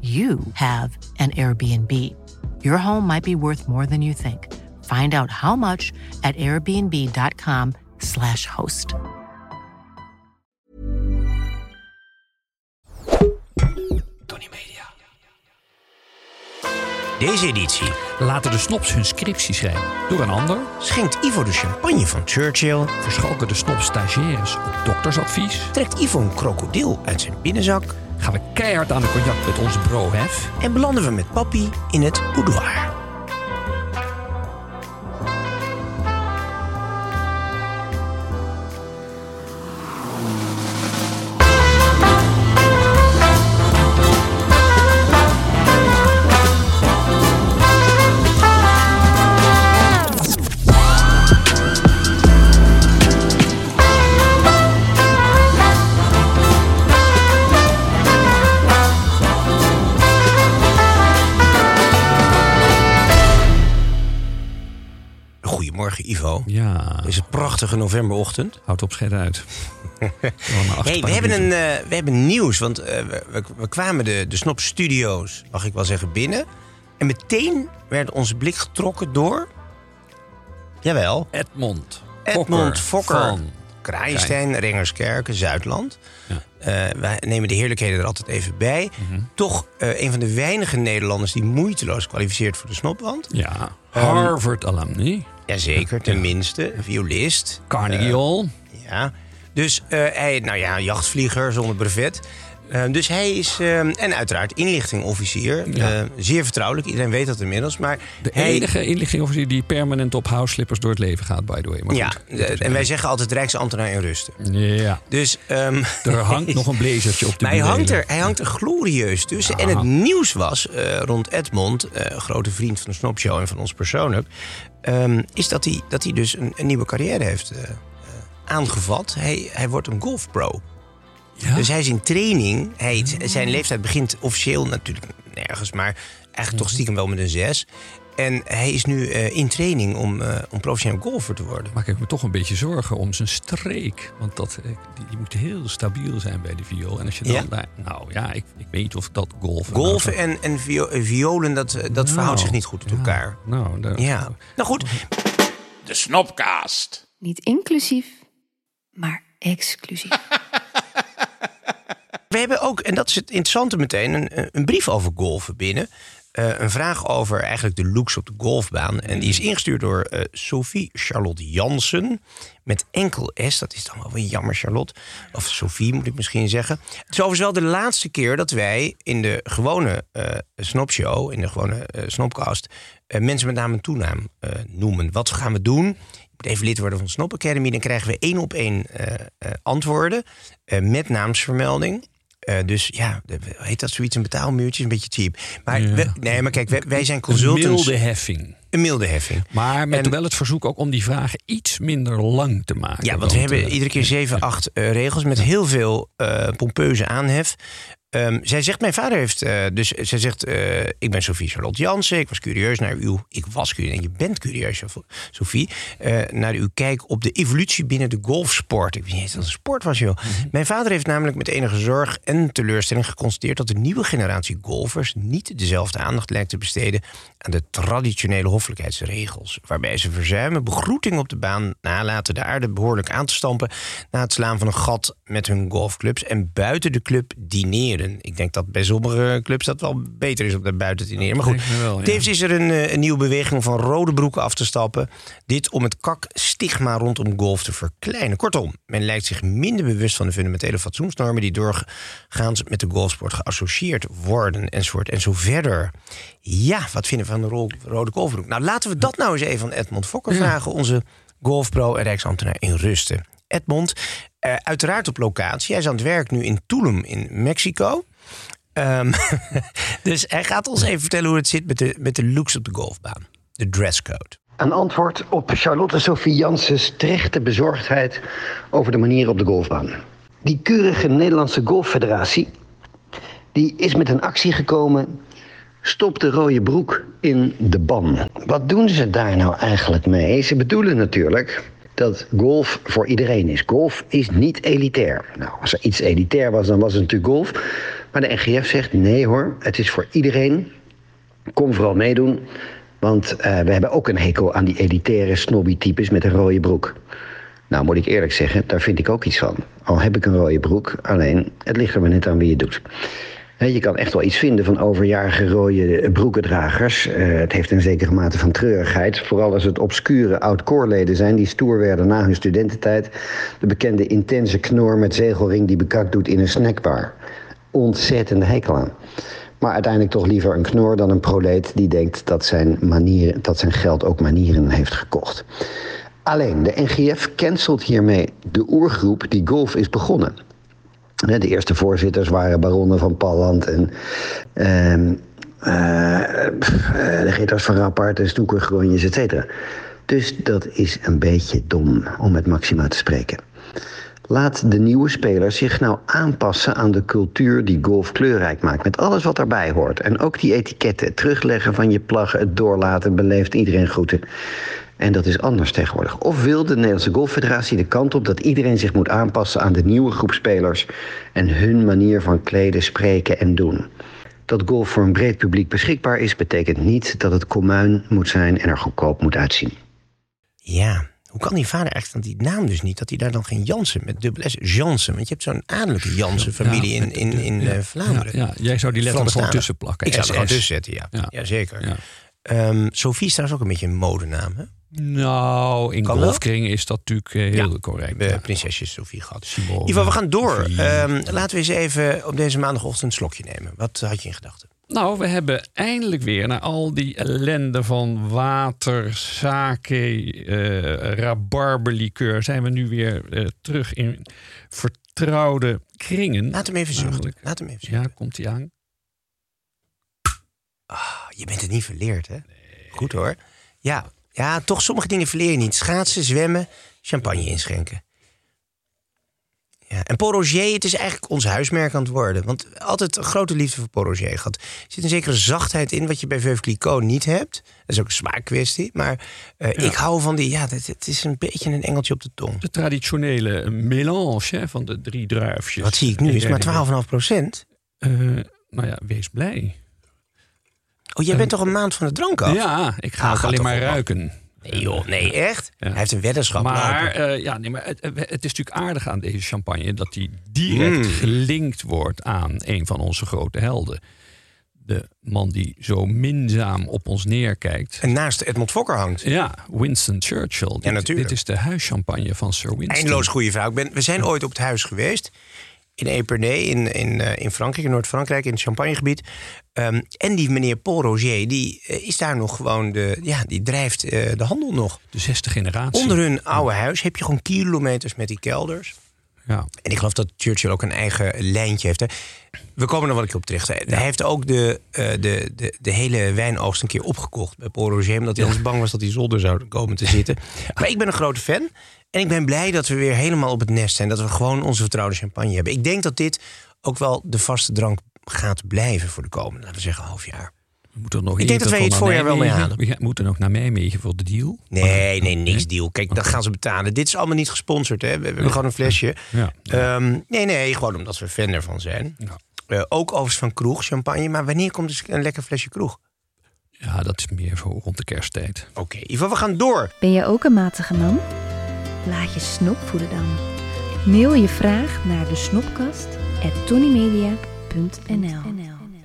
you have an Airbnb. Your home might be worth more than you think. Find out how much at airbnb.com/slash host. Tony Media. Deze editie Laten de snops hun scriptie schrijven door een ander. schenkt Ivo de champagne van Churchill, Verschalken de snops stagiaires op doktersadvies. trekt Ivo een krokodil uit zijn binnenzak Gaan we keihard aan de cognac met onze bro Hef. en belanden we met papi in het boudoir. Prachtige novemberochtend. houd op scheid uit. Hey, we, hebben een, eh, we hebben nieuws, want eh, we, we- we kwamen de, de Snop Studios, mag ik wel zeggen, binnen. En meteen werd onze blik getrokken door... Jawel, Edmond. Edmond Fokker. Van. Kraaienstein, Rengerskerken, Zuidland. Ja. Eh, wij nemen de heerlijkheden er altijd even bij. Toch eh, een van de weinige Nederlanders die moeiteloos kwalificeert voor de snopwand. Ja, Harvard alumni. Jazeker, tenminste. Violist. Carnegie Hall. Ja. Dus eh, hij, nou ja, jachtvlieger zonder brevet. Eh, dus hij is, eh, en uiteraard inlichtingofficier. Ja. Eh, zeer vertrouwelijk, iedereen weet dat inmiddels. Maar De hij, enige inlichtingofficier die permanent op house-slippers door het leven gaat, by the way. Maar Ja, goed, en wij zeggen altijd rijksambtenaar in rusten. Ja, Dus, ehm, er hangt nog een blazertje op de hij hangt, er, hij hangt er glorieus tussen. En het nieuws was eh, rond Edmond, eh, grote vriend van de Snopshow en van ons persoonlijk... ehm, is dat hij, dat hij dus een, een nieuwe carrière heeft eh, aangevat. Hij, hij wordt een golfpro. Ja? Dus hij is in training. Hij, zijn leeftijd begint officieel natuurlijk nergens, maar eigenlijk toch stiekem wel met een zes. En hij is nu eh, in training om, eh, om professioneel golfer te worden. maak ik me toch een beetje zorgen om zijn streek. Want dat, eh, die, die moet heel stabiel zijn bij de viool. En als je dan Ja? daar... Nou ja, ik, ik weet niet of dat golfen... Golfen nou, en, en vio- violen, dat, dat nou, verhoudt zich niet goed tot ja, elkaar. Nou, daar- Ja. Nou goed, De Snopcast. Niet inclusief, maar exclusief. we hebben ook, en dat is het interessante meteen, een, een brief over golfen binnen. Eh, een vraag over eigenlijk de looks op de golfbaan. En die is ingestuurd door eh, Sophie Charlotte Jansen. Met enkel S. Dat is dan wel weer jammer, Charlotte. Of Sophie moet ik misschien zeggen. Het is overigens wel de laatste keer dat wij in de gewone eh Snopshow, in de gewone Snopcast, mensen met naam en toenaam noemen. Wat gaan we doen? Moet even lid worden van Snop Academy. Dan krijgen we één op één eh, eh, antwoorden eh, met naamsvermelding. Dus ja, heet dat zoiets een betaalmuurtje? Is een beetje cheap. Maar Ja. we- nee, maar kijk, wij, wij zijn Een consultants. milde heffing. Een milde heffing. Maar met En- wel het verzoek ook om die vragen iets minder lang te maken. Ja, want we hebben iedere keer zeven, acht eh, regels met heel veel pompeuze aanhef. Ehm, zij zegt, mijn vader heeft... eh, dus zij zegt, eh, ik ben Sophie Charlotte Jansen. Ik was curieus naar uw... Ik was curieus, en je bent curieus, Sophie. eh, naar uw kijk op de evolutie binnen de golfsport. Ik weet niet eens dat het een sport was, joh. Mijn vader heeft namelijk met enige zorg en teleurstelling geconstateerd... dat de nieuwe generatie golfers niet dezelfde aandacht lijkt te besteden... aan de traditionele hoffelijkheidsregels. Waarbij ze verzuimen begroeting op de baan nalaten... de aarde behoorlijk aan te stampen... na het slaan van een gat met hun golfclubs... en buiten de club dineren. Binnen. Ik denk dat bij sommige clubs dat wel beter is om daar buiten te dineren. Maar goed, Lijkt me wel, ja. tevens is er een, eh, een nieuwe beweging om van rode broeken af te stappen. Dit om het kak-stigma rondom golf te verkleinen. Kortom, men lijkt zich minder bewust van de fundamentele fatsoensnormen... die doorgaans met de golfsport geassocieerd worden, enzovoort en zo verder. Ja, wat vinden we van de ro- rode golfbroek? Nou, laten we dat nou eens even aan Edmond Fokker vragen... onze golfpro en rijksambtenaar in rusten. Edmond, eh, uiteraard op locatie. Hij is aan het werk nu in Tulum in Mexico. Ehm, dus hij gaat ons even vertellen hoe het zit met de, met de looks op de golfbaan. De dresscode. Een antwoord op Charlotte Sophie Janssens terechte bezorgdheid over de manier op de golfbaan. Die keurige Nederlandse Golffederatie die is met een actie gekomen. Stop de rode broek in de ban. Wat doen ze daar nou eigenlijk mee? Ze bedoelen natuurlijk dat golf voor iedereen is. Golf is niet elitair. Nou, als er iets elitair was, dan was het natuurlijk golf. Maar de NGF zegt nee hoor, het is voor iedereen. Kom vooral meedoen. Want eh, we hebben ook een hekel aan die elitaire snobby-types met een rode broek. Nou, moet ik eerlijk zeggen, daar vind ik ook iets van. Al heb ik een rode broek, alleen het ligt er maar net aan wie het doet. Je kan echt wel iets vinden van overjarige rode broekendragers. Eh, het heeft een zekere mate van treurigheid. Vooral als het obscure oud-koorleden zijn die stoer werden na hun studententijd. De bekende intense knor met zegelring die bekakt doet in een snackbar. Ontzettende hekel aan. Maar uiteindelijk toch liever een knor dan een proleet die denkt dat zijn, manieren, dat zijn geld ook manieren heeft gekocht. Alleen, de NGF cancelt hiermee de oergroep die golf is begonnen. De eerste voorzitters waren baronnen van Palland en ehm, eh, eh, de Gitters van Rappart en Snoekergronjes, et cetera. Dus dat is een beetje dom, om met Maxima te spreken. Laat de nieuwe spelers zich nou aanpassen aan de cultuur die golf kleurrijk maakt. Met alles wat daarbij hoort. En ook die etiketten. Het terugleggen van je plaggen, het doorlaten, beleefd iedereen groeten. En dat is anders tegenwoordig. Of wil de Nederlandse Golffederatie de kant op dat iedereen zich moet aanpassen aan de nieuwe groep spelers en hun manier van kleden, spreken en doen? Dat golf voor een breed publiek beschikbaar is, betekent niet dat het commuin moet zijn en er goedkoop moet uitzien. Ja, hoe kan die vader eigenlijk dan die naam dus niet? Dat hij daar dan geen Jansen met dubbel S, Jansen. Want je hebt zo'n adellijke Jansen-familie Ja, in, in, in ja, eh, Vlaanderen. Ja, ja, jij zou die letter er gewoon tussen plakken. Ik zou er gewoon SS. tussen zetten, ja. Zeker. Ja. Ehm, Sophie is trouwens ook een beetje een modenaam, hè? Nou, in Kan golfkringen is dat natuurlijk eh, heel Ja. correct. Eh, ja. Prinsesje Sophie gehad. Simone, In ieder geval, we gaan door. Ehm, laten we eens even op deze maandagochtend een slokje nemen. Wat had je in gedachten? Nou, we hebben eindelijk weer na al die ellende van water, sake, rabarberlikeur... zijn we nu weer eh, terug in vertrouwde kringen. Laat hem even zuchten. Laat hem even zuchten. Ja, komt hij aan? Ah, je bent het niet verleerd, hè? Goed hoor. Ja, ja, toch sommige dingen verleer je niet. Schaatsen, zwemmen, champagne inschenken. Ja, en Paul Roger, het is eigenlijk ons huismerk aan het worden. Want altijd een grote liefde voor Paul Roger gehad. Er zit een zekere zachtheid in, wat je bij Veuve Clicquot niet hebt. Dat is ook een smaakkwestie. Maar eh, ik hou van die, ja, het, is een beetje een engeltje op de tong. De traditionele melange hè, van de drie druifjes. Wat zie ik nu? Is maar 12,5 procent. Eh, nou ja, wees blij. Oh, jij bent toch een maand van de drank af? Ja, ik ga Ah, ook gaat alleen maar ruiken. Nee joh, nee echt? Ja. Hij heeft een weddenschap Maar, eh, ja, nee, maar het, het is natuurlijk aardig aan deze champagne dat die direct Mm. gelinkt wordt aan een van onze grote helden. De man die zo minzaam op ons neerkijkt. En naast Edmond Fokker hangt. Ja, Winston Churchill. Dit, natuurlijk. dit is de huischampagne van Sir Winston. Eindeloos goede vrouw. Ik ben, we zijn ooit op het huis geweest. In Epernay, in, in, eh, in Frankrijk, in Noord-Frankrijk, in het Champagnegebied. Ehm, en die meneer Paul Roger, die eh, is daar nog gewoon de. Ja, die drijft eh, de handel nog. De zesde generatie. Onder hun oude huis heb je gewoon kilometers met die kelders. Ja. En ik geloof dat Churchill ook een eigen lijntje heeft. Hè. We komen er wel een keer op terecht. Hij heeft ook de, de, de, de hele wijnoogst een keer opgekocht bij Paul Roger. Omdat hij anders bang was dat die zolder zou komen te zitten. Maar ik ben een grote fan. En ik ben blij dat we weer helemaal op het nest zijn. Dat we gewoon onze vertrouwde champagne hebben. Ik denk dat dit ook wel de vaste drank gaat blijven voor de komende, laten we zeggen, half jaar. We moeten nog Ik denk dat wij het voorjaar wel mee halen. We moeten nog naar Nijmegen voor de deal. Nee, nee, niks deal. Kijk, dat gaan ze betalen. Dit is allemaal niet gesponsord, hè. We hebben gewoon een flesje. Ja. Ehm, nee, nee, gewoon omdat we fan ervan zijn. Ja. Eh, ook overigens van kroeg, champagne. Maar wanneer komt dus een lekker flesje kroeg? Ja, dat is meer zo rond de kersttijd. Oké, Ivan, we gaan door. Ben je ook een matige man? Laat je snop voeden dan. Mail je vraag naar de snopkast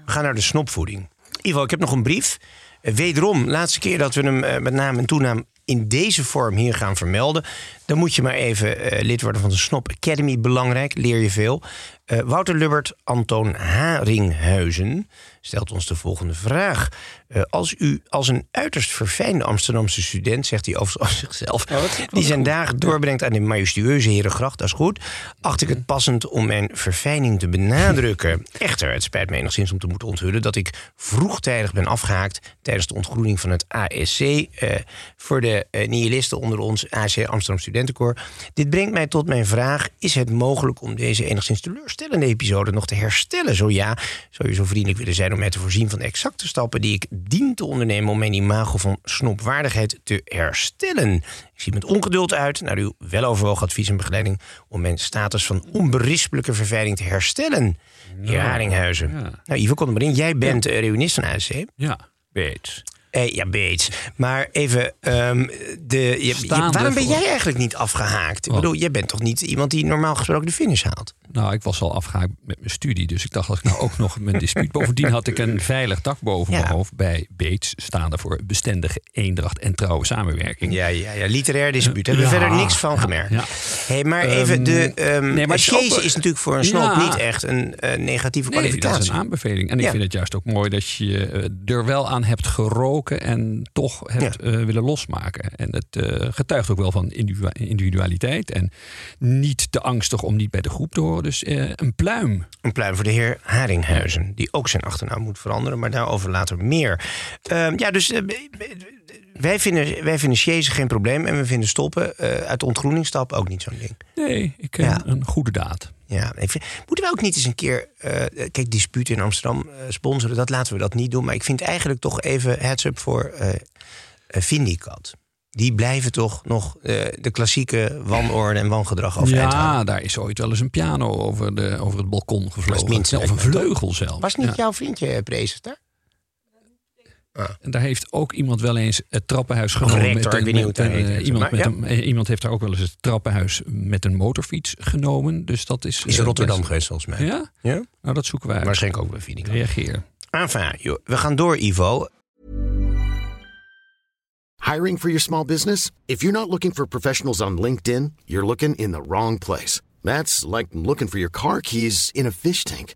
We gaan naar de snopvoeding. Ivo, ik heb nog een brief. Wederom, laatste keer dat we hem eh, met naam en toenaam in deze vorm hier gaan vermelden. Dan moet je maar even eh, lid worden van de Snop Academy. Belangrijk, leer je veel. Eh, Wouter Lubbert, Antoon Haringhuizen stelt ons de volgende vraag. Eh, als u als een uiterst verfijnde Amsterdamse student, zegt hij over zichzelf, die zijn dagen doorbrengt aan de majestueuze Herengracht, dat is goed, acht ik het passend om mijn verfijning te benadrukken. Echter, het spijt me enigszins om te moeten onthullen dat ik vroegtijdig ben afgehaakt tijdens de ontgroening van het ASC. voor de nihilisten onder ons, ASC Amsterdam Studentenkoor. Dit brengt mij tot mijn vraag: is het mogelijk om deze enigszins teleurstellende episode nog te herstellen? Zo ja, zou je zo vriendelijk willen zijn om mij te voorzien van de exacte stappen die ik dien te ondernemen om mijn imago van snopwaardigheid te herstellen? Ik zie met ongeduld uit naar uw weloverwogen advies en begeleiding om mijn status van onberispelijke verfijning te herstellen. Heer Haringhuizen. ja. Nou, Ivo, er in. Jij bent eh, reunist van ASC. Ja, Bates. Eh, ja, Bates. Maar even, ehm, de, je, je- Staande waarom ben jij eigenlijk niet afgehaakt? Ik Oh. bedoel, jij bent toch niet iemand die normaal gesproken de finish haalt? Nou, ik was al afgehaakt met mijn studie. Dus ik dacht, als ik nou ook nog mijn dispuut... Bovendien had ik een veilig dak boven Ja. mijn hoofd bij Bates... staande voor bestendige eendracht en trouwe samenwerking. Ja, ja, ja. Literair dispuut. Hebben we Ja, verder niks van ja, gemerkt. Hey, maar even, de nee, ehm maar is ook- is natuurlijk voor een snop Ja. niet echt een eh, negatieve Nee, dat kwalificatie. is een aanbeveling. En ik vind het juist ook mooi dat je eh, er wel aan hebt en toch hebt eh, willen losmaken. En het eh, getuigt ook wel van individua- individualiteit en niet te angstig om niet bij de groep te horen. Dus eh, een pluim. Een pluim voor de heer Haringhuizen, die ook zijn achternaam moet veranderen, maar daarover later meer. Ehm, ja, dus wij vinden, wij vinden chasen geen probleem en we vinden stoppen uit de ontgroeningstap ook niet zo'n ding. Nee, ik ken Ja. een goede daad. Ja, ik vind- moeten we ook niet eens een keer, eh, kijk, disputen in Amsterdam eh, sponsoren, dat laten we dat niet doen. Maar ik vind eigenlijk toch even heads up voor eh, Vindicat. Die blijven toch nog de klassieke wanorde en wangedrag overeind Ja, daar is ooit wel eens een piano over, de, over het balkon gevlogen. minst, of een vleugel zelfs. Was niet Ja. jouw vriendje eh, En daar heeft ook iemand wel eens het trappenhuis genomen. rector, met een- met heet. iemand, Maar met ja. een, iemand heeft daar ook wel eens het trappenhuis met een motorfiets genomen. Dus dat is. Is eh, Rotterdam best- geweest volgens mij. Ja? Ja? Nou, dat zoeken wij uit. Waarschijnlijk ook bij Vindicat. Reageer. Enfin, joh, we gaan door, Ivo. Hiring for your small business? If you're not looking for professionals on LinkedIn, you're looking in the wrong place. That's like looking for your car keys in a fish tank.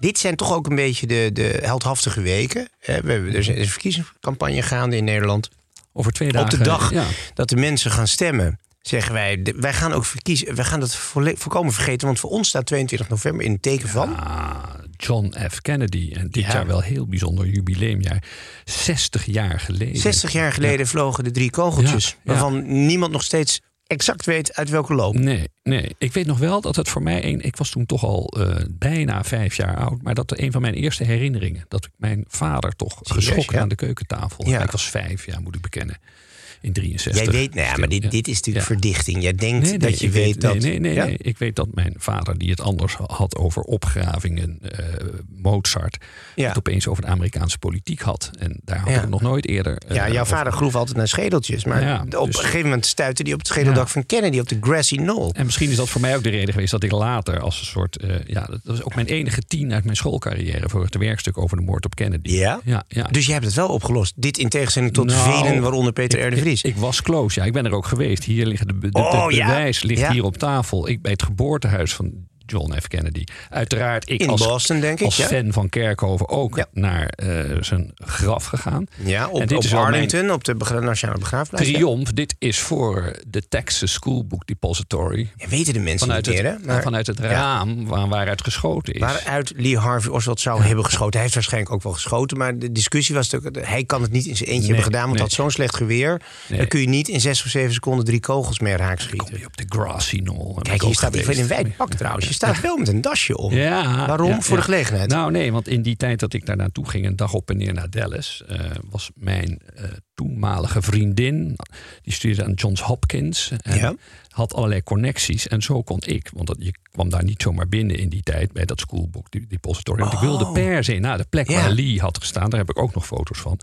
Dit zijn toch ook een beetje de, de heldhaftige weken. hè. We hebben, er is een verkiezingscampagne gaande in Nederland. Over twee Op dagen. de dag Ja. dat de mensen gaan stemmen, zeggen wij... wij gaan ook verkiezen. Wij gaan dat volkomen vergeten. Want voor ons staat 22 november in het teken van... John F. Kennedy. En dit Ja. jaar wel heel bijzonder jubileumjaar. 60 jaar geleden. 60 jaar geleden vlogen de drie kogeltjes. Waarvan niemand nog steeds exact weet uit welke loop. Nee, nee. Ik weet nog wel dat het voor mij een. Ik was toen toch al eh, bijna vijf jaar oud. Maar dat een van mijn eerste herinneringen. Dat ik mijn vader toch geschokt ja? aan de keukentafel. Ja. Ik was vijf jaar, moet ik bekennen. In 63. Jij weet, nou ja, maar dit, Ja. dit is natuurlijk Ja. verdichting. Jij denkt Nee, nee, dat je ik weet, dat... Nee, nee, nee. Ik weet dat mijn vader, die het anders had over opgravingen, eh, Mozart, het opeens over de Amerikaanse politiek had. En daar had ik nog nooit eerder. eh, Ja, jouw over- vader groef altijd naar schedeltjes. Maar op dus- een gegeven moment stuitte hij op het schedeldak van Kennedy op de grassy knoll. En misschien is dat voor mij ook de reden geweest dat ik later als een soort. eh, ja, dat was ook mijn enige tien uit mijn schoolcarrière voor het werkstuk over de moord op Kennedy. Ja? Ja. Dus jij hebt het wel opgelost. Dit in tegenstelling tot Nou, velen, waaronder Peter R. Ik, was close, ja. Ik ben er ook geweest. Hier liggen de, Oh, ja. bewijs ligt Ja. hier op tafel. Ik bij het geboortehuis van John F. Kennedy. Uiteraard, ik In als, Boston, denk ik, als ja. fan van Kerkhoven ook Ja. naar eh, zijn graf gegaan. Ja, En op, dit op is Arlington, op de begra- Nationale Begraafplaats. Triomf, dit is voor de Texas School Book Depository. Ja, weten de mensen Vanuit niet het, hè? Maar vanuit het raam waar, waaruit geschoten is. waaruit Lee Harvey Oswald zou hebben geschoten. Hij heeft waarschijnlijk ook wel geschoten. Maar de discussie was natuurlijk... Hij kan het niet in zijn eentje Nee, hebben gedaan. Want hij nee. had zo'n slecht geweer. Nee. Dan kun je niet in zes of zeven seconden drie kogels meer raak Kom schieten. je op de grassy knoll. Kijk, hier staat even in een wijd pak trouwens. Staat wel met een dasje om. Ja, Waarom? ja, Voor de gelegenheid. Nou nee, want in die tijd dat ik daar naartoe ging, een dag op en neer naar Dallas, eh, was mijn eh, toenmalige vriendin, die studeerde aan Johns Hopkins en Ja. had allerlei connecties. En zo kon ik, want dat, je kwam daar niet zomaar binnen in die tijd bij dat schoolbook depository. Want ik wilde per se naar de plek Oh. Ja. waar Lee had gestaan. Daar heb ik ook nog foto's van.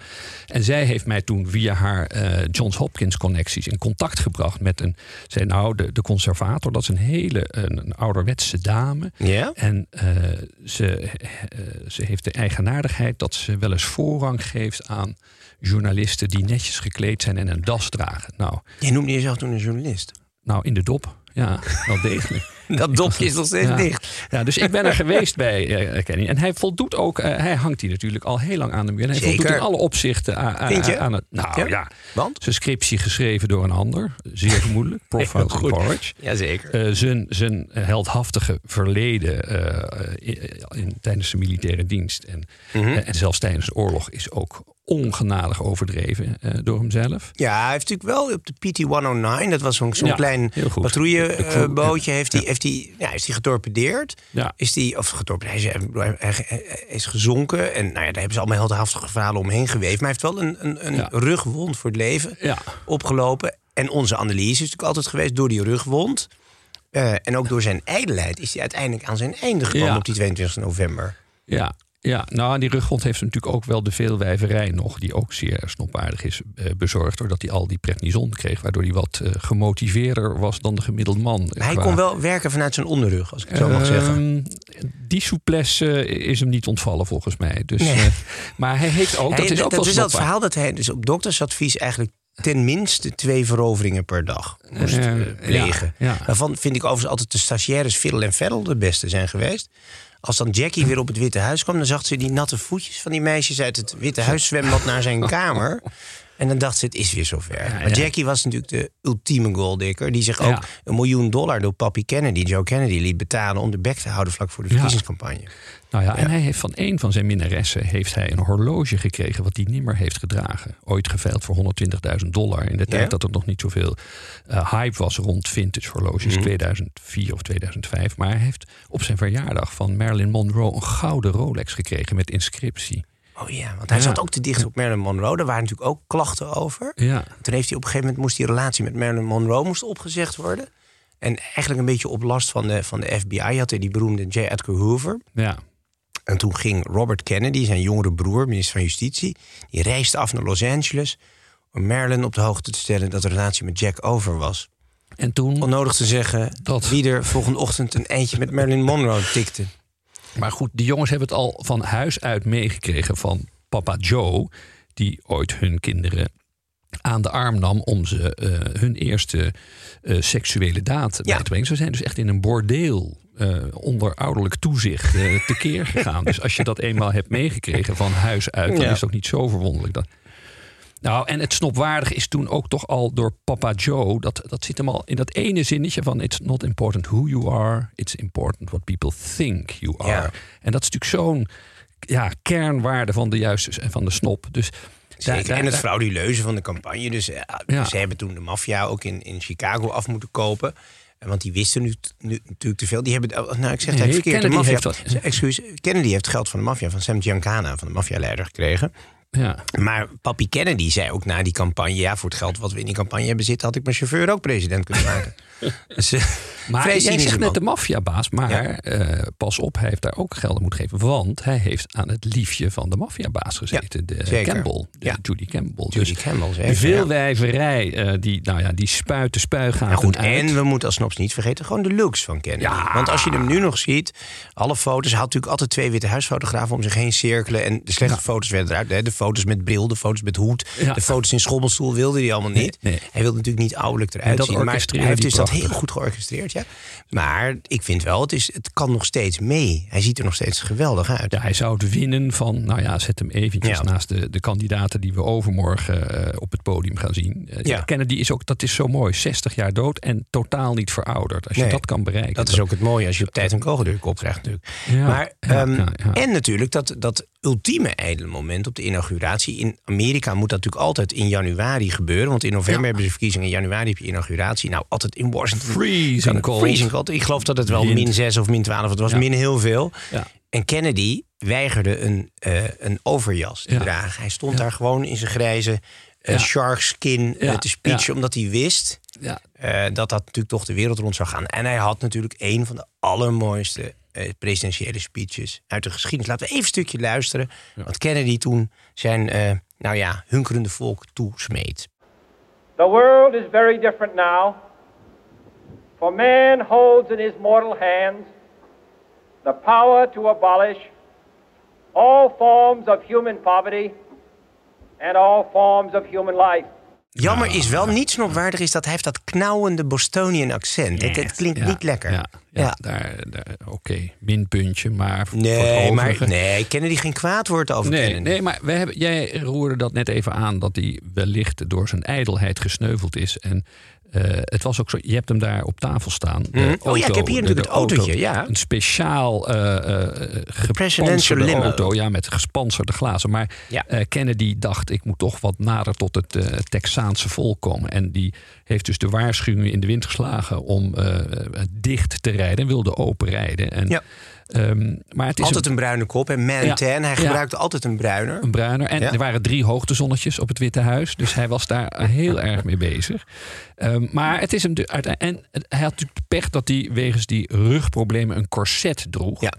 En zij heeft mij toen via haar eh, Johns Hopkins connecties in contact gebracht met een, zei nou, de, de conservator. Dat is een hele een, een ouderwetse dame. Ja? En eh, ze, eh, ze heeft de eigenaardigheid dat ze wel eens voorrang geeft aan journalisten die netjes gekleed zijn en een das dragen. Nou, Jij noemde jezelf toen een journalist. nou in de dop. Ja, wel degelijk. Dat dopje is nog steeds Ja. dicht. Ja, dus ik ben er geweest bij eh, Kenny. En hij voldoet ook, eh, hij hangt hier natuurlijk al heel lang aan de muur. En hij Zeker. voldoet in alle opzichten aan, aan, het. Nou Ja? ja. Want? Zijn scriptie geschreven door een ander. Zeer vermoedelijk. Profile goed. Porridge. Jazeker. Eh, zijn, zijn heldhaftige verleden eh, in, in- tijdens de militaire dienst en, Mhm. eh, en zelfs tijdens de oorlog is ook ongenadig overdreven eh, door hemzelf. Ja, hij heeft natuurlijk wel op de PT-109, dat was zo'n zo'n Ja, klein patrouillebootje, Ja. heeft hij heeft hij ja, is hij getorpedeerd. Ja. Is hij, of getorpedeerd, hij is, hij- hij is gezonken. En nou ja, daar hebben ze allemaal heldhaftige verhalen omheen geweven. Maar hij heeft wel een, een, een Ja. rugwond voor het leven Ja. opgelopen. En onze analyse is natuurlijk altijd geweest door die rugwond. eh, en ook door zijn ijdelheid is hij uiteindelijk aan zijn einde gekomen op die 22 november. Ja, ja, nou, die ruggrond heeft natuurlijk ook wel de veelwijverij nog, die ook zeer snopwaardig is eh, bezorgd, doordat hij al die prednison kreeg, waardoor hij wat eh, gemotiveerder was dan de gemiddelde man. Maar hij qua- kon wel werken vanuit zijn onderrug, als ik het zo mag zeggen. Ehm, Die souplesse is hem niet ontvallen volgens mij. Dus, Nee. eh, maar hij heeft ook, Hij- dat is ook wel dat snopwaardig. verhaal dat hij dus op doktersadvies eigenlijk ten minste twee veroveringen per dag moest Eh, eh, plegen. ja, ja. Daarvan vind ik overigens altijd de stagiaires Fiddle en Veddle de beste zijn geweest. Als dan Jackie weer op het Witte Huis kwam, dan zag ze die natte voetjes van die meisjes uit het Witte Huis zwembad naar zijn kamer. En dan dacht ze, het is weer zover. maar ja. Jackie was natuurlijk de ultieme goaldikker. Die zich ook een miljoen dollar door papi Kennedy, Joe Kennedy, liet betalen om de bek te houden vlak voor de verkiezingscampagne. Nou ja, en hij heeft van een van zijn minnaressen heeft hij een horloge gekregen wat hij nimmer heeft gedragen. Ooit geveild voor 120.000 dollar in de tijd dat er nog niet zoveel eh, hype was rond vintage horloges, Mhm. 2004 of 2005. Maar hij heeft op zijn verjaardag van Marilyn Monroe een gouden Rolex gekregen met inscriptie. Oh ja, want hij Ja. zat ook te dicht op Marilyn Monroe. Daar waren natuurlijk ook klachten over. Ja, Toen heeft hij op een gegeven moment moest die relatie met Marilyn Monroe moest opgezegd worden. En eigenlijk een beetje op last van de, van de FBI had hij die beroemde J. Edgar Hoover. ja. En toen ging Robert Kennedy, zijn jongere broer, minister van Justitie, die reisde af naar Los Angeles om Marilyn op de hoogte te stellen dat de relatie met Jack over was. En toen, Onnodig te zeggen Dat- wie er volgende ochtend een eindje met Marilyn Monroe tikte. Maar goed, de jongens hebben het al van huis uit meegekregen van papa Joe, die ooit hun kinderen aan de arm nam om ze eh, hun eerste eh, seksuele daad Ja. bij te brengen. Ze zijn dus echt in een bordeel eh, onder ouderlijk toezicht tekeer gegaan. dus als je dat eenmaal hebt meegekregen van huis uit, dan Ja. is het ook niet zo verwonderlijk. Dat... Nou, en het snopwaardig is toen ook toch al door papa Joe. Dat, dat zit hem al in dat ene zinnetje van... It's not important who you are, it's important what people think you are. Ja. En dat is natuurlijk zo'n ja, kernwaarde van de juiste van de snop. Dus daar- daar- en het frauduleuze van de campagne. Dus eh, Ja. ze hebben toen de maffia ook in, in Chicago af moeten kopen. En Want die wisten nu, nu natuurlijk te veel. Die hebben, oh, nou, ik zeg het Nee, verkeerd. De Kennedy maffia, heeft dat- excuus, Kennedy heeft geld van de maffia, van Sam Giancana, van de maffialeider gekregen. Ja. Maar papi Kennedy zei ook na die campagne... ja, voor het geld wat we in die campagne hebben zitten... had ik mijn chauffeur ook president kunnen maken. dus, eh, Maar jij zegt net de maffiabaas, maar Ja. eh, pas op, hij heeft daar ook geld aan moeten geven. Want hij heeft aan het liefje van de maffiabaas gezeten, de zeker. Campbell, de Ja. Judy Campbell. Judy dus Campbell, zeker, ja. veelwijverij, eh, die, nou ja, die spuit de spuigaten Ja, goed, uit. en we moeten als snops niet vergeten, gewoon de looks van Kennedy. Want als je hem nu nog ziet, alle foto's, hij had natuurlijk altijd twee witte huisfotografen om zich heen cirkelen. En de slechte foto's werden eruit. Hè? De foto's met bril, de foto's met hoed, de foto's in schommelstoel wilde hij allemaal niet. Nee, nee. Hij wilde natuurlijk niet ouderlijk eruit zien. Maar hij heeft dus dat prachtig. heel goed georchestreerd, ja. Maar ik vind wel, het, is, het kan nog steeds mee. Hij ziet er nog steeds geweldig uit. Ja, hij zou het winnen van, nou ja, zet hem eventjes Ja. naast de, de kandidaten die we overmorgen eh, op het podium gaan zien. Eh, Ja. Kennedy is ook, dat is zo mooi, 60 jaar dood en totaal niet verouderd. Als je Nee, dat kan bereiken. Dat is ook het mooie als je op tijd een kogeldruk op krijgt natuurlijk. Ja, maar, ehm. En natuurlijk dat, dat ultieme ijdele moment op de inauguratie. In Amerika moet dat natuurlijk altijd in januari gebeuren. Want in november hebben ze verkiezingen, in januari heb je inauguratie. Nou, altijd in Washington. Freezing cold. Freezing cold. Ik geloof dat het wel Wind. min 6 of min 12, het was Ja. min heel veel. Ja. En Kennedy weigerde een, eh, een overjas te dragen. Hij stond daar gewoon in zijn grijze eh, Ja. shark skin eh, Ja. te speechen, omdat hij wist Ja, dat dat natuurlijk toch de wereld rond zou gaan. En hij had natuurlijk een van de allermooiste presidentiële speeches uit de geschiedenis. Laten we even een stukje luisteren wat Kennedy toen zijn, eh, nou ja, hunkerende volk toesmeet. The world is very different now. For man holds in his mortal hands the power to abolish all forms of human poverty and all forms of human life. Jammer is wel niet snopwaardig is dat hij heeft dat knauwende Bostonian accent. Het, het klinkt ja, niet lekker. Ja, ja, Ja. daar, daar, oké, minpuntje, maar voor Nee, maar nee, Kennedy geen kwaad woord over Nee, Kennedy. nee, maar we hebben, jij roerde dat net even aan dat hij wellicht door zijn ijdelheid gesneuveld is. En eh, het was ook zo, je hebt hem daar op tafel staan. Mhm. Oh ja, ik heb hier natuurlijk het autootje, auto. ja. Een speciaal limo. auto, ja, met gespanserde glazen. Maar Ja. Kennedy dacht, ik moet toch wat nader tot het Texaanse volk komen. En die heeft dus de waarschuwing in de wind geslagen om dicht te rijden en wilde open rijden. En, Ja. Ehm, maar het is Altijd een bruine kop en man Ja. Hij Ja. gebruikte altijd een bruiner. een bruiner. En Ja. er waren drie hoogtezonnetjes op het Witte Huis. Dus hij was daar heel erg mee bezig. Ehm, maar het is hem de. En hij had natuurlijk pech dat hij wegens die rugproblemen een corset droeg. Ja.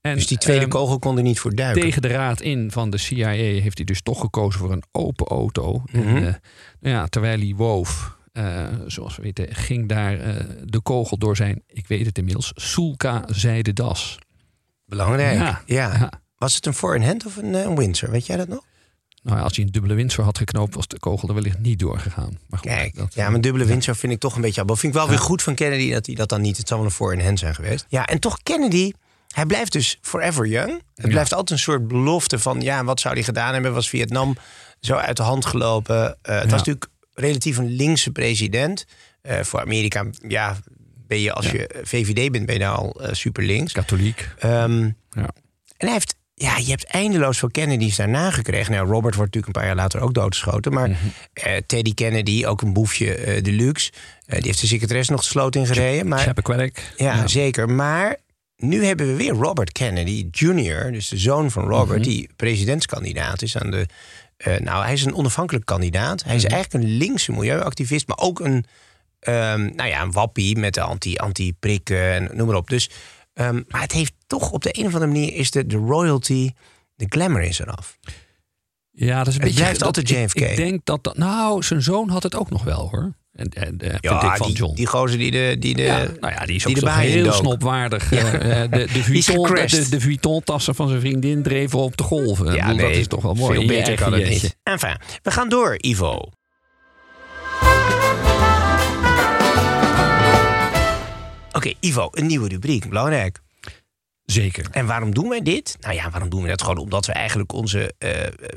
En, Dus die tweede ehm, kogel kon er niet voor duiken. tegen de raad in van de CIA heeft hij dus toch gekozen voor een open auto. Mhm. En, eh, nou ja, terwijl hij woof, eh, zoals we weten, ging daar eh, de kogel door zijn, ik weet het inmiddels, Sulka zijden das. Belangrijk. Ja. Ja. Ja. Was het een four-in-hand of een, eh, een Windsor? Weet jij dat nog? Nou, ja, als hij een dubbele Windsor had geknoopt, was de kogel er wellicht niet doorgegaan. Maar goed, Kijk, dat, ja, mijn dubbele Windsor vind ik toch een beetje abel. Vind ik wel weer goed van Kennedy dat hij dat dan niet... Het zal wel een four-in-hand zijn geweest. Ja, en toch Kennedy... Hij blijft dus forever young. Het blijft altijd een soort belofte van... ja, wat zou hij gedaan hebben? Was Vietnam zo uit de hand gelopen? Het was natuurlijk relatief een linkse president. Eh, voor Amerika, ja, ben je als je VVD bent, ben je nou al eh, super links. katholiek. Ehm, Ja. En hij heeft, ja, je hebt eindeloos veel Kennedys daarna gekregen. Nou, Robert wordt natuurlijk een paar jaar later ook doodgeschoten. Maar Mhm. eh, Teddy Kennedy, ook een boefje deluxe. die heeft de secretaris nog de sloot ingereden. Maar, Chappaquiddick. ja, zeker. Maar nu hebben we weer Robert Kennedy Jr., dus de zoon van Robert, Mhm. die presidentskandidaat is aan de. Eh, nou, hij is een onafhankelijk kandidaat. Hij is Mhm. eigenlijk een linkse milieuactivist, maar ook een, ehm, nou ja, een wappie met de anti- anti-prikken en noem maar op. Dus, ehm, maar het heeft toch op de een of andere manier is de, de royalty, de glamour is eraf. Ja, dat is een Het beetje. blijft dat- altijd ik- JFK. Ik, denk dat, dat. Nou, zijn zoon had het ook nog wel hoor. En, en, eh, vind ik van die, John. die gozer die de. Die de ja, nou ja, die is ook die heel snopwaardig. eh, eh, de, de, Vuitton, de, de Vuitton-tassen van zijn vriendin dreven op de golven. Ik Ja, bedoel, nee, dat is toch wel mooi. Veel beter kan het niet. Enfin, we gaan door, Ivo. Oké, Ivo, een nieuwe rubriek. Belangrijk. Zeker. En waarom doen wij dit? Nou ja, waarom doen we dat? Gewoon omdat we eigenlijk onze eh,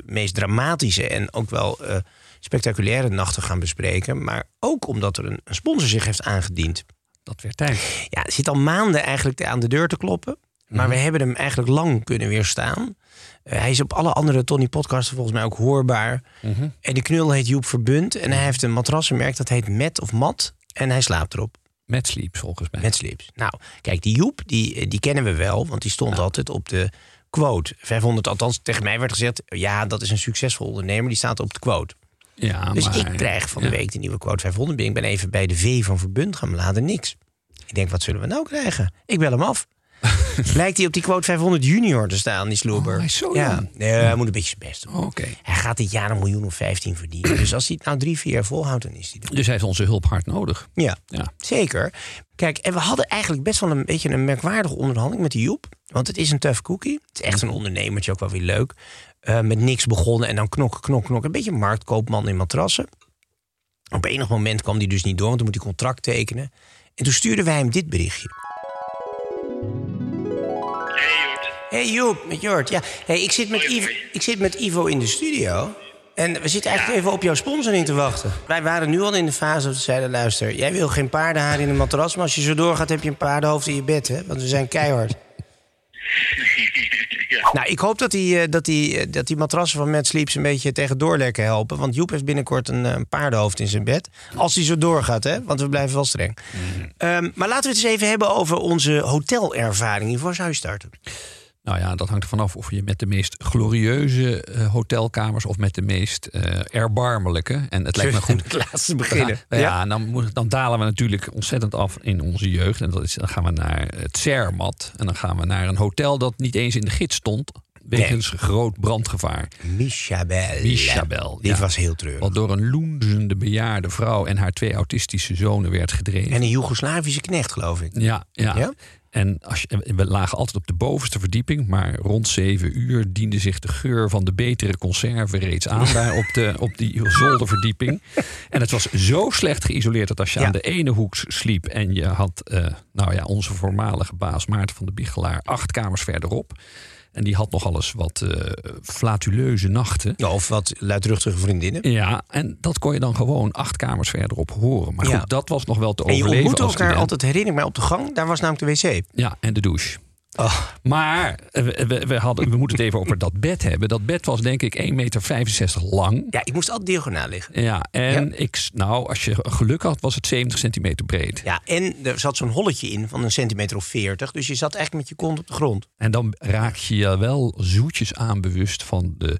meest dramatische en ook wel eh, spectaculaire nachten gaan bespreken. Maar ook omdat er een, een sponsor zich heeft aangediend. Dat werd tijd. Ja, het zit al maanden eigenlijk aan de deur te kloppen. Maar we hebben hem eigenlijk lang kunnen weerstaan. Eh, hij is op alle andere Tony podcasts volgens mij ook hoorbaar. En die knul heet Joep Verbund. En hij heeft een matrassenmerk dat heet Met of Mat. En hij slaapt erop. Met sleep volgens mij. Met Slips. Nou, kijk, die Joep, die, die kennen we wel. Want die stond altijd op de quote. 500, althans tegen mij werd gezegd... ja, dat is een succesvol ondernemer. Die staat op de quote. ja, Dus maar, ik krijg van de ja. week de nieuwe quote 500 binnen. Ik ben even bij de V van Verbund gaan laden. Niks. Ik denk, wat zullen we nou krijgen? Ik bel hem af. Blijkt hij op die quote 500 junior te staan, die sloeber. Oh, hij is zo ja. Nee, hij moet een beetje zijn best doen. Oh, Oké. Hij gaat dit jaar een miljoen of 15 verdienen. Dus als hij het nou drie, vier jaar volhoudt, dan is hij er. Dus hij heeft onze hulp hard nodig. Ja, Ja. zeker. Kijk, en we hadden eigenlijk best wel een beetje een merkwaardige onderhandeling met die Joep. Want het is een tough cookie. Het is echt een ondernemertje, ook wel weer leuk. Eh, met niks begonnen en dan knok, knok, knok. Een beetje een marktkoopman in matrassen. Op enig moment kwam die dus niet door, want dan moet hij contract tekenen. En toen stuurden wij hem dit berichtje. Hey Joep, met Jort. Ja, hey, ik, zit met Ivo, ik zit met Ivo in de studio. En we zitten eigenlijk even op jouw sponsoring te wachten. Wij waren nu al in de fase dat we zeiden... luister, jij wil geen paardenhaar in een matras... maar als je zo doorgaat heb je een paardenhoofd in je bed, hè? Want we zijn keihard. ja. Nou, ik hoop dat die, eh, dat, die, eh, dat die matrassen van Mad Sleeps een beetje tegen doorlekken helpen. Want Joep heeft binnenkort een, eh, een paardenhoofd in zijn bed. Als hij zo doorgaat, hè? Want we blijven wel streng. Ehm, maar laten we het eens even hebben over onze hotelervaring. Hiervoor zou je starten. Nou ja, dat hangt er vanaf of je met de meest glorieuze eh, hotelkamers of met de meest eh, erbarmelijke. En het lijkt me goed. Het laatste beginnen. Ja, ja, en dan, dalen we natuurlijk ontzettend af in onze jeugd. En dat is, dan gaan we naar het Zermatt. En dan gaan we naar een hotel dat niet eens in de gids stond. Wegens groot brandgevaar. Michabel. Michabel, Dit ja. was heel treurig. Wat door een loenzende bejaarde vrouw en haar twee autistische zonen werd gedreven. En een Joegoslavische knecht, geloof ik. Ja, ja. Ja? En als je, we lagen altijd op de bovenste verdieping, maar rond zeven uur diende zich de geur van de betere conserve reeds aan daar op, de, op die zolderverdieping. En het was zo slecht geïsoleerd dat als je Ja. aan de ene hoek sliep en je had, eh, nou ja, onze voormalige baas Maarten van de Biegelaar acht kamers verderop. En die had nogal eens wat eh, flatuleuze nachten. Ja, of wat luidruchtige vriendinnen. Ja, en dat kon je dan gewoon acht kamers verderop horen. Maar goed, Ja. dat was nog wel te En je overleven ontmoette als elkaar student. altijd, herinner ik mij, op de gang. Daar was namelijk de wc. Ja, en de douche. Oh, Maar eh, we, hadden, we moeten het even over dat bed hebben. Dat bed was denk ik 1,65 meter lang. ja, ik moest altijd diagonaal liggen. Ja, en Ik, nou, als je geluk had, was het 70 centimeter breed. Ja, en er zat zo'n holletje in van een centimeter of 40. Dus je zat eigenlijk met je kont op de grond. En dan raak je je wel zoetjes aanbewust van, de,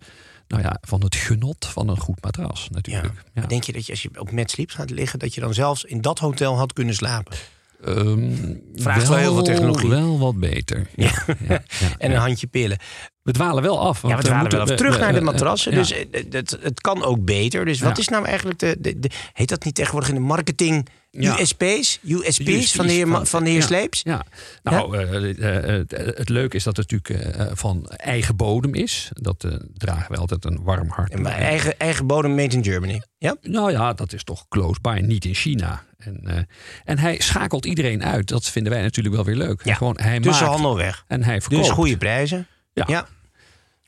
nou ja, van het genot van een goed matras natuurlijk. Ja. Denk je dat je als je op Mad Sleep gaat liggen... dat je dan zelfs in dat hotel had kunnen slapen? Ehm, Vraagt wel heel veel technologie. Wel wat beter. Ja. Ja, ja, En een handje pillen. We dwalen wel af. Ja, we dwalen wel we- terug we- naar de eh, matrassen. ja. Dus eh, het, het kan ook beter. Dus wat is nou eigenlijk de, de, de- Heet dat niet tegenwoordig in de marketing... USP's? USP's, USP's van de heer, van de heer ja, Sleeps? Ja, nou, eh, eh, eh, het leuke is dat het natuurlijk eh, van eigen bodem is. Dat eh, dragen we altijd een warm hart. En eigen, eigen bodem made in Germany. Ja? Nou ja, dat is toch close by, niet in China. En, eh, en hij schakelt iedereen uit. Dat vinden wij natuurlijk wel weer leuk. Ja, Gewoon, hij Tussenhandel maakt weg. en hij verkoopt. Dus goede prijzen. Ja. ja.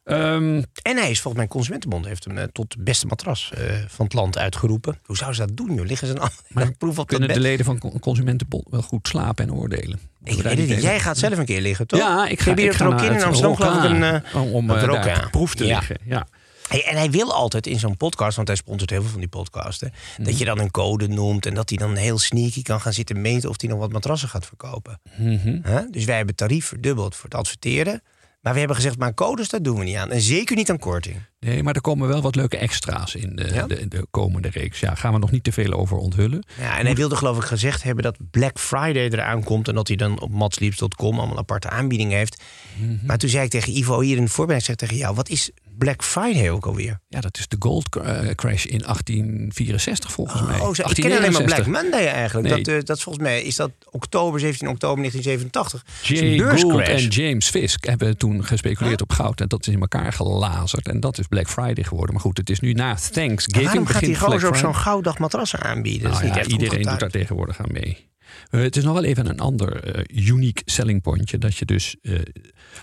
Ehm, En hij is volgens mij Consumentenbond heeft hem eh, tot beste matras eh, van het land uitgeroepen. Hoe zou ze dat doen, joh? Liggen ze een maar proef op dat kunnen bed? de leden van Con- Consumentenbond wel goed slapen en oordelen? Ik weet het niet. Jij gaat zelf een keer liggen, toch? Ja, ik ga, ik ga er ook in Amsterdam, geloof ik, een... Om, om daar proef te liggen. Ja. Hey, en hij wil altijd in zo'n podcast, want hij sponsort heel veel van die podcasten, Mhm. dat je dan een code noemt en dat hij dan heel sneaky kan gaan zitten meten of hij nog wat matrassen gaat verkopen. Mhm. Dus wij hebben tarief verdubbeld voor het adverteren. Maar we hebben gezegd, maar codes, dat doen we niet aan. En zeker niet aan korting. Nee, maar er komen wel wat leuke extra's in de, Ja? de, de komende reeks. Ja, gaan we nog niet te veel over onthullen. Ja, en hij wilde geloof ik gezegd hebben dat Black Friday eraan komt... en dat hij dan op matsleeps.com allemaal aparte aanbiedingen heeft. Mhm. Maar toen zei ik tegen Ivo hier in de voorbereiding... tegen jou, wat is Black Friday ook alweer? Ja, dat is de gold eh, crash in 1864 volgens mij. Oh, ik ken alleen maar 1861. Black Monday eigenlijk. Nee. Dat, eh, dat volgens mij is dat oktober, 17 oktober 1987. Dat is een Jay Gould en James Fisk hebben toen gespeculeerd op goud. En dat is in elkaar gelazerd. En dat is Black Friday geworden. Maar goed, het is nu na Thanksgiving. Waarom gaat die gozer op zo'n gouddag matrassen aanbieden? Nou ja, iedereen doet daar tegenwoordig aan mee. Eh, het is nog wel even een ander eh uniek selling pointje. Dat je dus, eh,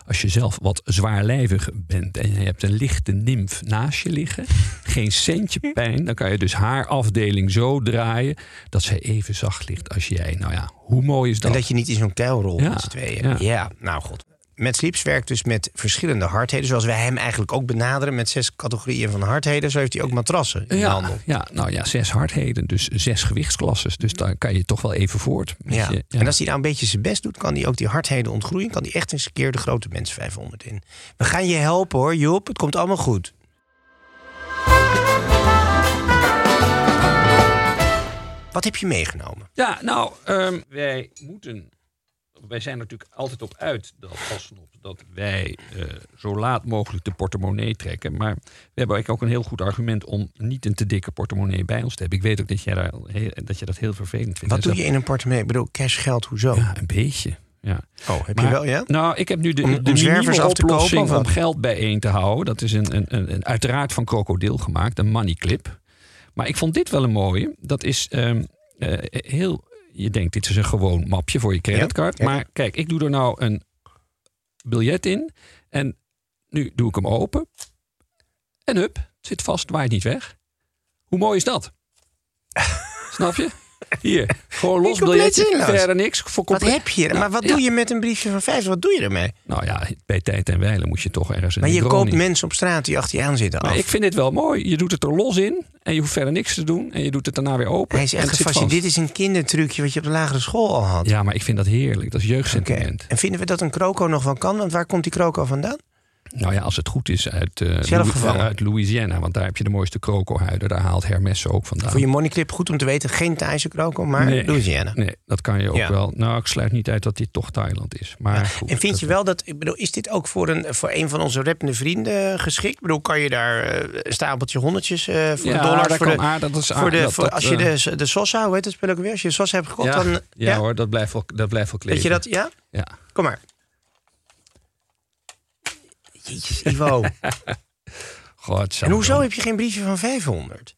als je zelf wat zwaarlijvig bent en je hebt een lichte nimf naast je liggen, geen centje pijn, dan kan je dus haar afdeling zo draaien dat zij even zacht ligt als jij. Nou ja, hoe mooi is dat? En dat je niet in zo'n kuil rolt Ja, met z'n tweeën. ja. Ja. nou goed. Met Sleeps werkt dus met verschillende hardheden. Zoals wij hem eigenlijk ook benaderen met zes categorieën van hardheden. Zo heeft hij ook matrassen in de ja, handel. ja, nou ja, zes hardheden, dus zes gewichtsklasses. Dus daar kan je toch wel even voort. Ja. je- En als hij nou een beetje zijn best doet, kan hij ook die hardheden ontgroeien. Kan hij echt eens een keer de grote mens 500 in. We gaan je helpen hoor, Joep. Het komt allemaal goed. Wat heb je meegenomen? Ja, nou, ehm, wij moeten. Wij zijn natuurlijk altijd op uit dat dat wij eh, zo laat mogelijk de portemonnee trekken. Maar we hebben eigenlijk ook een heel goed argument om niet een te dikke portemonnee bij ons te hebben. Ik weet ook dat jij, daar, dat, je dat heel vervelend vindt. Wat En doe je in een portemonnee? Ik bedoel, cash geld, hoezo? Ja, een beetje. Ja. Oh, heb Maar- je wel, ja? Nou, ik heb nu de, Om- de zwervers af te kopen, om geld bijeen te houden. Dat is een, een, een, een- uiteraard van krokodil gemaakt, een money clip. Maar ik vond dit wel een mooie. Dat is ehm, eh, heel... Je denkt, dit is een gewoon mapje voor je creditcard. Ja, ja. Maar kijk, ik doe er nou een biljet in. En nu doe ik hem open. En hup, het zit vast, waait niet weg. Hoe mooi is dat? Snap je? Hier, gewoon los compleet biljetje, zinloos. verder niks. Voor Wat heb je? Maar wat Ja. doe je met een briefje van 50? Wat doe je ermee? Nou ja, bij tijd en wijle moet je toch ergens een Maar je koopt mensen op straat die achter je aan zitten af. Maar ik vind dit wel mooi. Je doet het er los in en je hoeft verder niks te doen. En je doet het daarna weer open. Hij is echt gefascineerd. Dit is een kindertrucje wat je op de lagere school al had. Ja, maar ik vind dat heerlijk. Dat is Oké. jeugdsentiment. En vinden we dat een kroko nog wel kan? Want waar komt die kroko vandaan? Nou ja, als het goed is uit, eh, Louis- uit Louisiana. Want daar heb je de mooiste krokohuiden. Daar haalt Hermes ook vandaan. Voor je moneyclip goed om te weten. Geen Thaise kroko, maar Nee. Louisiana. Nee, dat kan je ook Ja. wel. Nou, ik sluit niet uit dat dit toch Thailand is. Maar goed, En vind je wel dat, ik bedoel, is dit ook voor een, voor een van onze rappende vrienden geschikt? Ik bedoel, kan je daar eh, een stapeltje honderdjes eh, voor Ja, de dollars? dat voor de, dat is voor aardig, de, dat- voor, dat, als je de, de Sosa, hoe heet het spel ook weer? Als je de Sosa hebt gekocht, Ja, dan... ja, hoor, dat blijft wel, dat blijft wel kleven. Weet je dat? Ja? Ja. Kom maar. Ivo. God, en hoezo heb je geen briefje van 500?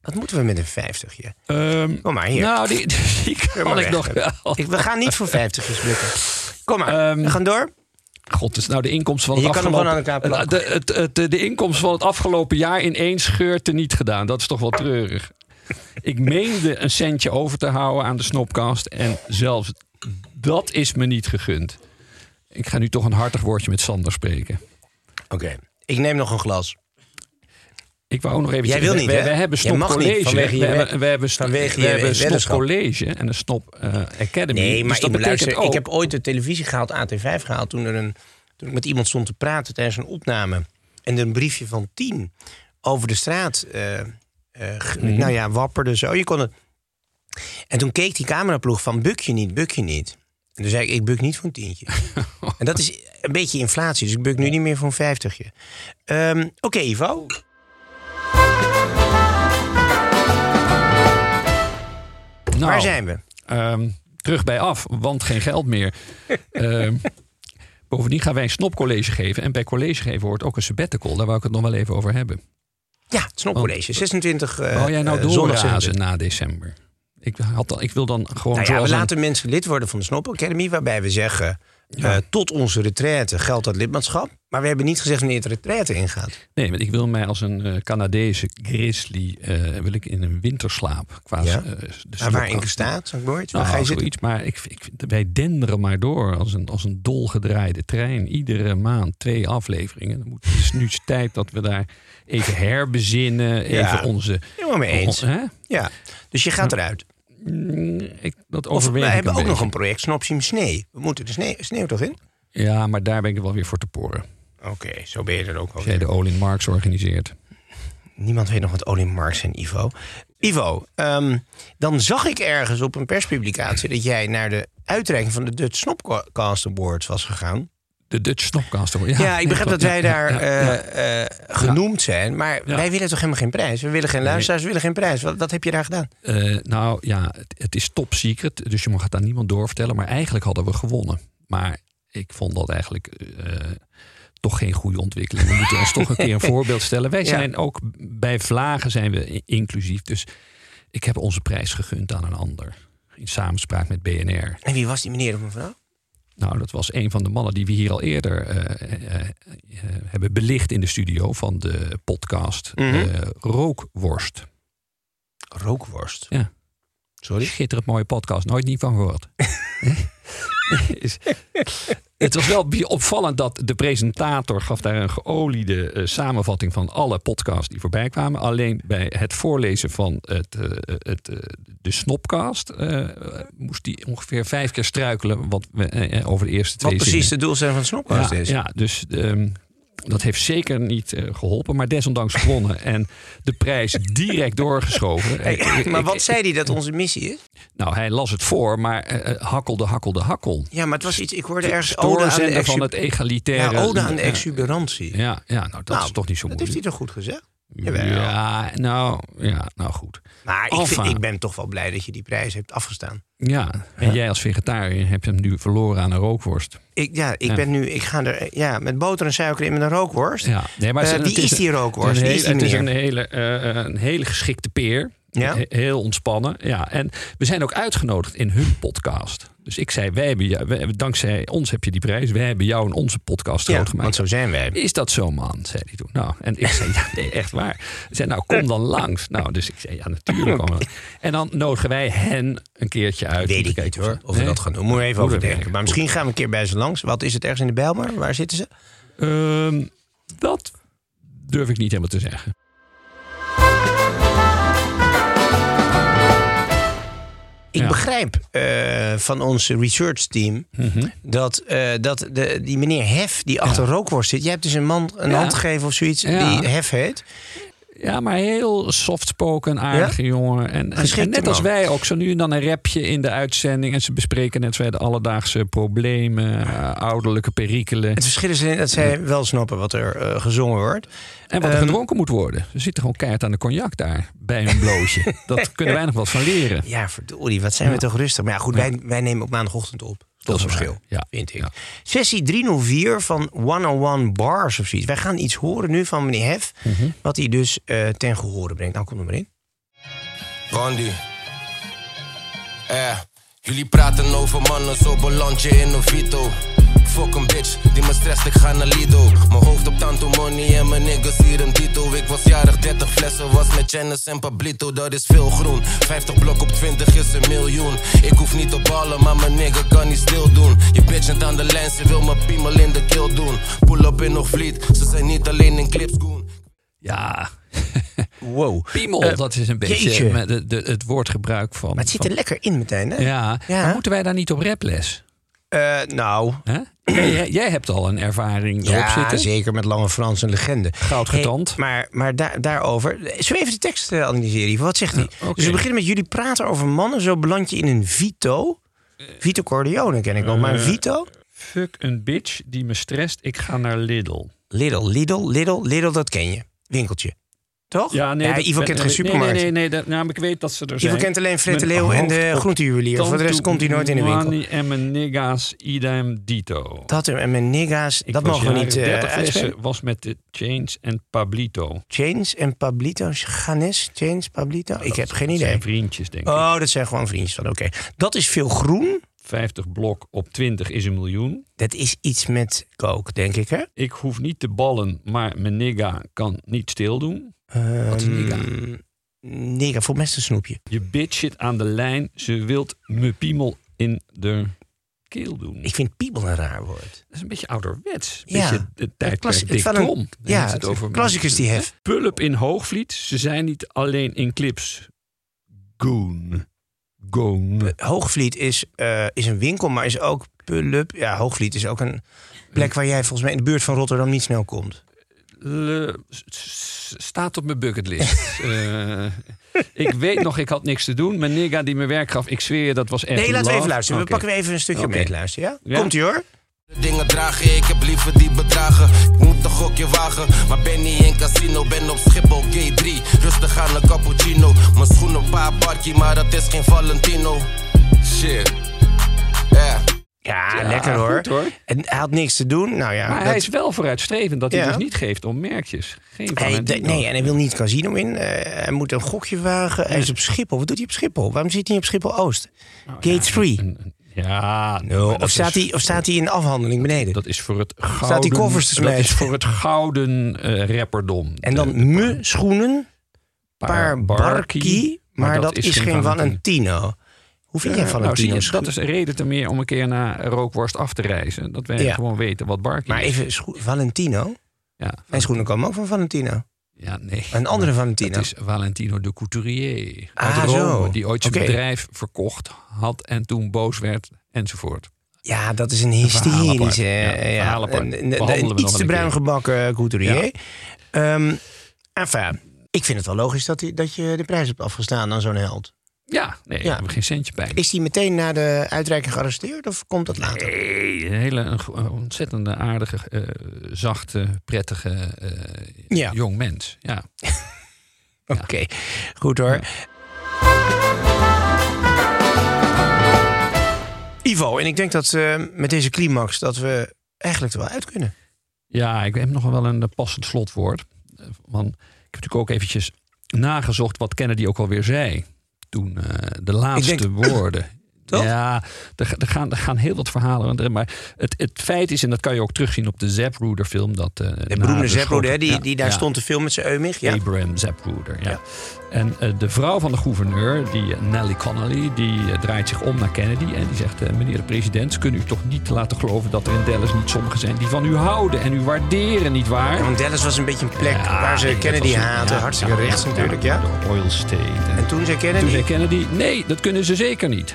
Wat moeten we met een 50 Ehm, Kom maar, hier. Nou, die, die Keur maar kan ik nog wel. Ik, we gaan niet voor 50 lukken. Kom maar, Ehm, we gaan door. God, dus nou de inkomsten van Je het kan hem afgelopen... gewoon aan de, het, het, de, de inkomsten van het afgelopen jaar in één scheur teniet gedaan. Dat is toch wel treurig. Ik meende een centje over te houden aan de snopkast. En zelfs dat is me niet gegund. Ik ga nu toch een hartig woordje met Sander spreken. Oké, ik neem nog een glas. Ik wou ook nog even Jij wil niet, we, hè? we hebben niet, College. vanwege je we, we- hebben, we hebben, vanwege we hebben weddenschap. College en een Snop eh, Academy. Nee, maar dus dat ik, luister, ook... ik heb ooit de televisie gehaald, AT5 gehaald... Toen, er een, toen ik met iemand stond te praten tijdens een opname... en een briefje van 10 over de straat... ge- Mhm. Nou ja, wapperde zo. Je kon het... En toen keek die cameraploeg van buk je niet, buk je niet. En toen zei ik, ik buk niet voor een tientje. en dat is een beetje inflatie, dus ik buk nu niet meer voor een vijftigje. Ehm Oké, Ivo. Nou, Waar zijn we? Ehm, terug bij af, want geen geld meer. Ehm, bovendien gaan wij een snopcollege geven. En bij college geven hoort ook een sabbatical. Daar wou ik het nog wel even over hebben. Ja, het Snopcollege. 26 eh Wou jij nou zondag doorrazen 26. na december? Ik, had ik wil dan gewoon Nou ja, we een- laten mensen lid worden van de Snop Academy, waarbij we zeggen. Eh, tot onze retraite geldt dat lidmaatschap. Maar we hebben niet gezegd wanneer het retraite ingaat. Nee, want ik wil mij als een eh, Canadese grizzly... eh, wil ik in een winterslaap. Qua, Ja. de waar staat, ik nooit. Waar Nou, ga je zitten? zoiets. Maar ik, ik, wij denderen maar door als een, als een dolgedraaide trein. Iedere maand twee afleveringen. Dan moet, het is nu tijd dat we daar even herbezinnen. Even Ja. onze... Helemaal mee eens. Hè? Ja, dus je gaat eruit. Mm, Ik, dat Of we hebben ook nog een project Snopsim Snee. We moeten de sneeuw, sneeuw toch in? Ja, maar daar ben ik wel weer voor te poren. Oké, zo ben je er ook Als al. jij de Olin Marks organiseert. Niemand weet nog wat Olin Marx en Ivo. Ivo, ehm, dan zag ik ergens op een perspublicatie... dat jij naar de uitreiking van de Dutch Snopcast Awards was gegaan. De Dutch Snopcaster. Ja, Ja, ik begrijp dat wij daar eh, eh, genoemd zijn. Maar wij willen toch helemaal geen prijs? We willen geen luisteraars, we willen geen prijs. Wat, wat heb je daar gedaan? Eh, nou ja, het, het is top secret. Dus je mag het aan niemand doorvertellen. Maar eigenlijk hadden we gewonnen. Maar ik vond dat eigenlijk toch geen goede ontwikkeling. We moeten ons toch een keer een voorbeeld stellen. Wij Ja. zijn ook bij Vlagen zijn we inclusief. Dus ik heb onze prijs gegund aan een ander. In samenspraak met BNR. En wie was die meneer of mevrouw? Nou, dat was een van de mannen die we hier al eerder eh, eh, eh, hebben belicht in de studio van de podcast Mhm. Rookworst. Rookworst. Ja. Sorry? Schitterend mooie podcast, nooit niet van gehoord. Is- het was wel opvallend dat de presentator gaf daar een geoliede eh, samenvatting van alle podcasts die voorbij kwamen. Alleen bij het voorlezen van het, eh, het, eh, de snopcast moest hij ongeveer vijf keer struikelen wat we, over de eerste twee Wat precies zinnen. de doelstelling van de Snopcast Ja, is. ja, dus ehm, dat heeft zeker niet eh, geholpen, maar desondanks gewonnen. En de prijs direct doorgeschoven. Hey, maar wat zei hij dat onze missie is? Nou, hij las het voor, maar eh, eh, hakkelde, hakkelde, hakkel. Ja, maar het was iets... Ik hoorde ergens ode aan de, van het egalitaire... ja, ode aan de exuberantie. Ja, ja, nou dat Nou, is toch niet zo Dat heeft moeilijk. hij toch goed gezegd? Jawel. Ja, nou, ja, nou goed. Maar ik, vind, ik ben toch wel blij dat je die prijs hebt afgestaan. Ja, en jij als vegetariër hebt hem nu verloren aan een rookworst. Ik, ja, ik Ja. ben nu... Ik ga er ja, met boter en suiker in met een rookworst. Ja, nee, maar Eh, het wie het is die rookworst? Een hele, is die het is een hele, eh, een hele geschikte peer. Ja? He- Heel ontspannen. Ja, en we zijn ook uitgenodigd in hun podcast. Dus ik zei, wij hebben jou, wij- dankzij ons heb je die prijs. Wij hebben jou in onze podcast Ja, groot gemaakt. want zo zijn wij. Is dat zo, man? zei hij toen. Nou, en ik zei, ja, nee, echt waar. Hij zei, nou, kom dan langs. Nou, dus ik zei, ja, natuurlijk. En dan nodigen wij hen een keertje uit. Weet ik niet hoor, of we dat gaan doen. Moeten we even overdenken. werkt. Maar misschien gaan we een keer bij ze langs. Wat is het ergens in de Bijlmer? Waar zitten ze? Ehm, dat durf ik niet helemaal te zeggen. Ik Ja. begrijp eh, van ons research team Mhm. dat, eh, dat de, die meneer Hef die achter rookworst zit. Jij hebt dus een man een hand gegeven of zoiets die Hef heet. Ja, maar heel soft-spoken, aardige jongen. En, en, Geschikte en net als wij ook, zo nu en dan een rapje in de uitzending. En ze bespreken net zo de alledaagse problemen, eh, ouderlijke perikelen. Het verschil is dat zij wel snappen wat er eh, gezongen wordt. En wat er Ehm, gedronken moet worden. Ze zitten gewoon keihard aan de cognac daar, bij hun blootje. Dat kunnen wij nog wat van leren. Ja, verdorie, wat zijn we toch rustig. Maar ja, goed, wij, wij nemen op maandagochtend op. Dat is verschil, ja. vind ik. Ja. Sessie 304 van 101 Bars of zoiets. Wij gaan iets horen nu van meneer Hef. Mhm. Wat hij dus eh, ten gehore brengt. Nou, kom er maar in. Randy. Eh, jullie praten over mannen, zo beland je in een Vito. Fuck een bitch, die me stresst, ik ga naar Lido. Mijn hoofd op tanto money en mijn niggas hier een Tito. Ik was jarig, 30 flessen, was met Janice en Pablito. Dat is veel groen, 50 blok op 20 is een miljoen. Ik hoef niet te ballen, maar mijn nigga kan niet stil doen. Je bitch net aan de lijn, ze wil mijn piemel in de kill doen. Pull up in nog vliet, ze zijn niet alleen in clips, goon. Ja, Wow. piemel, Eh, dat is een beetje de, de- het woordgebruik van... Maar het zit van- er lekker in meteen, hè? Ja, Ja. maar moeten wij daar niet op raples? Eh, nou, Hè? Jij, hebt al een ervaring erop ja, zitten. zeker met Lange Frans een legende. Goud getand. Hey, maar maar daar, daarover. Zullen we even de tekst eh, analyseren? Wat zegt hij? Dus we beginnen met jullie praten over mannen. Zo beland je in een Vito. Vito Corleone ken ik nog, maar een Eh, Vito? Fuck een bitch die me stresst, ik ga naar Lidl. Lidl, Lidl, Lidl, Lidl, dat ken je. Winkeltje. Toch? Ja, nee, dat- Ivo kent geen nee, supermarkt. Nee, nee, nee, dat, nou, ik weet dat ze er Ivo zijn. kent alleen Fred de Leeuw en de groentejuwelier. Voor de rest komt hij nooit in de winkel. En mijn nigga's idem dito. Dat en mijn nigga's, Ik dat mogen we niet jarig, eh 30 uitspelen. flessen was met de Chains en Pablito. Chains en Pablito. Ganes, Chains, Pablito. ik heb geen Dat idee. zijn vriendjes, denk ik. Oh, dat zijn gewoon vriendjes van. Oké. Dat is veel groen. 50 blok op 20 is een miljoen. Dat is iets met coke, denk ik, hè? Ik hoef niet te ballen, maar mijn nigga kan niet stil doen. Wat is nigga? Nigga, voor een snoepje. Je bitch zit aan de lijn, ze wilt me piemel in de keel doen. Ik vind piebel een raar woord. Dat is een beetje ouderwets. Een Ja. beetje de tijd Klassi- Dick van een- ja, het over klassicus die hef. Pulp in Hoogvliet. Ze zijn niet alleen in clips. Goon. Goon. Hoogvliet is, eh, is een winkel, maar is ook pull-up. Ja, Hoogvliet is ook een plek waar jij volgens mij in de buurt van Rotterdam niet snel komt. Le- staat op mijn bucketlist. Eh, ik weet nog, ik had niks te doen. Mijn nigga die me werk gaf, ik zweer, dat was echt Nee, laten we even luisteren. We pakken we even een stukje mee te luisteren, ja? Ja. Komt-ie hoor. Dingen dragen, ik heb liever die bedragen. Ik moet een gokje wagen, maar ben niet in casino. Ben op Schiphol, G3, rustig aan een cappuccino. Mijn schoenen een paar barkie, maar dat is geen Valentino. Shit, yeah. Ja, Ja, lekker hoor. goed, hoor. En hij had niks te doen. Nou ja, Maar dat- hij is wel vooruitstrevend dat hij dus niet geeft om merkjes. Geen Hij, nee, en hij wil niet casino in. Eh, hij moet een gokje wagen. Hij is op Schiphol. Wat doet hij op Schiphol? Waarom zit hij op Schiphol Oost? Gate 3. Een- een- Ja, maar of, staat is- hij, of staat hij in de afhandeling beneden? Dat is voor het gouden... Staat die koffers te Dat is voor het gouden eh rapperdom. en dan De- de me schoenen, paar barkie. Maar, dat, is geen Valentino. Hoe vind jij Ja, nou, je, dat is een reden te meer om een keer naar rookworst af te reizen. Dat wij gewoon weten wat barkie maar is. even, scho- Valentino? Ja, Mijn schoenen komen ook van Valentino. ja, nee. Een andere Valentino. Dat is Valentino de Couturier uit Ah, Rome. zo. Die ooit zijn bedrijf verkocht had en toen boos werd enzovoort. Ja, dat is een hysterische... Eh, een ja, een, iets te bruin gebakken couturier. Ja. Ehm, enfin, ik vind het wel logisch dat, dat je de prijs hebt afgestaan aan zo'n held. Ja, nee, Ja. hebben we geen centje bij. Is hij meteen na de uitreiking gearresteerd of komt dat later? Nee, een hele een ontzettende aardige, eh, zachte, prettige eh, Ja. jong mens. Ja. Oké, goed hoor. Ivo, en ik denk dat eh, met deze climax dat we eigenlijk er wel uit kunnen. ja, ik heb nog wel een passend slotwoord. Want ik heb natuurlijk ook eventjes nagezocht wat Kennedy ook alweer zei. Toen eh, de laatste denk- woorden. Toch? Ja, er, er, gaan, er gaan heel wat verhalen. Maar het, het feit is, en dat kan je ook terugzien op de Zapruder film. Dat, eh, De beroemde Zapruder, hè, die, ja, die daar ja. stond te filmen met zijn eumig. Ja. Abraham Zapruder, ja. En eh, de vrouw van de gouverneur, die eh, Nellie Connolly, die draait zich om naar Kennedy en die zegt: Meneer de president, kunt u toch niet laten geloven dat er in Dallas niet sommigen zijn die van u houden en u waarderen, niet waar? Want Dallas was een beetje een plek Ja, waar ze Kennedy haatten. ja, Hartstikke ja, rechts ja, natuurlijk, ja. De oil state. En toen zei Kennedy... Toen zei Kennedy: Nee, dat kunnen ze zeker niet.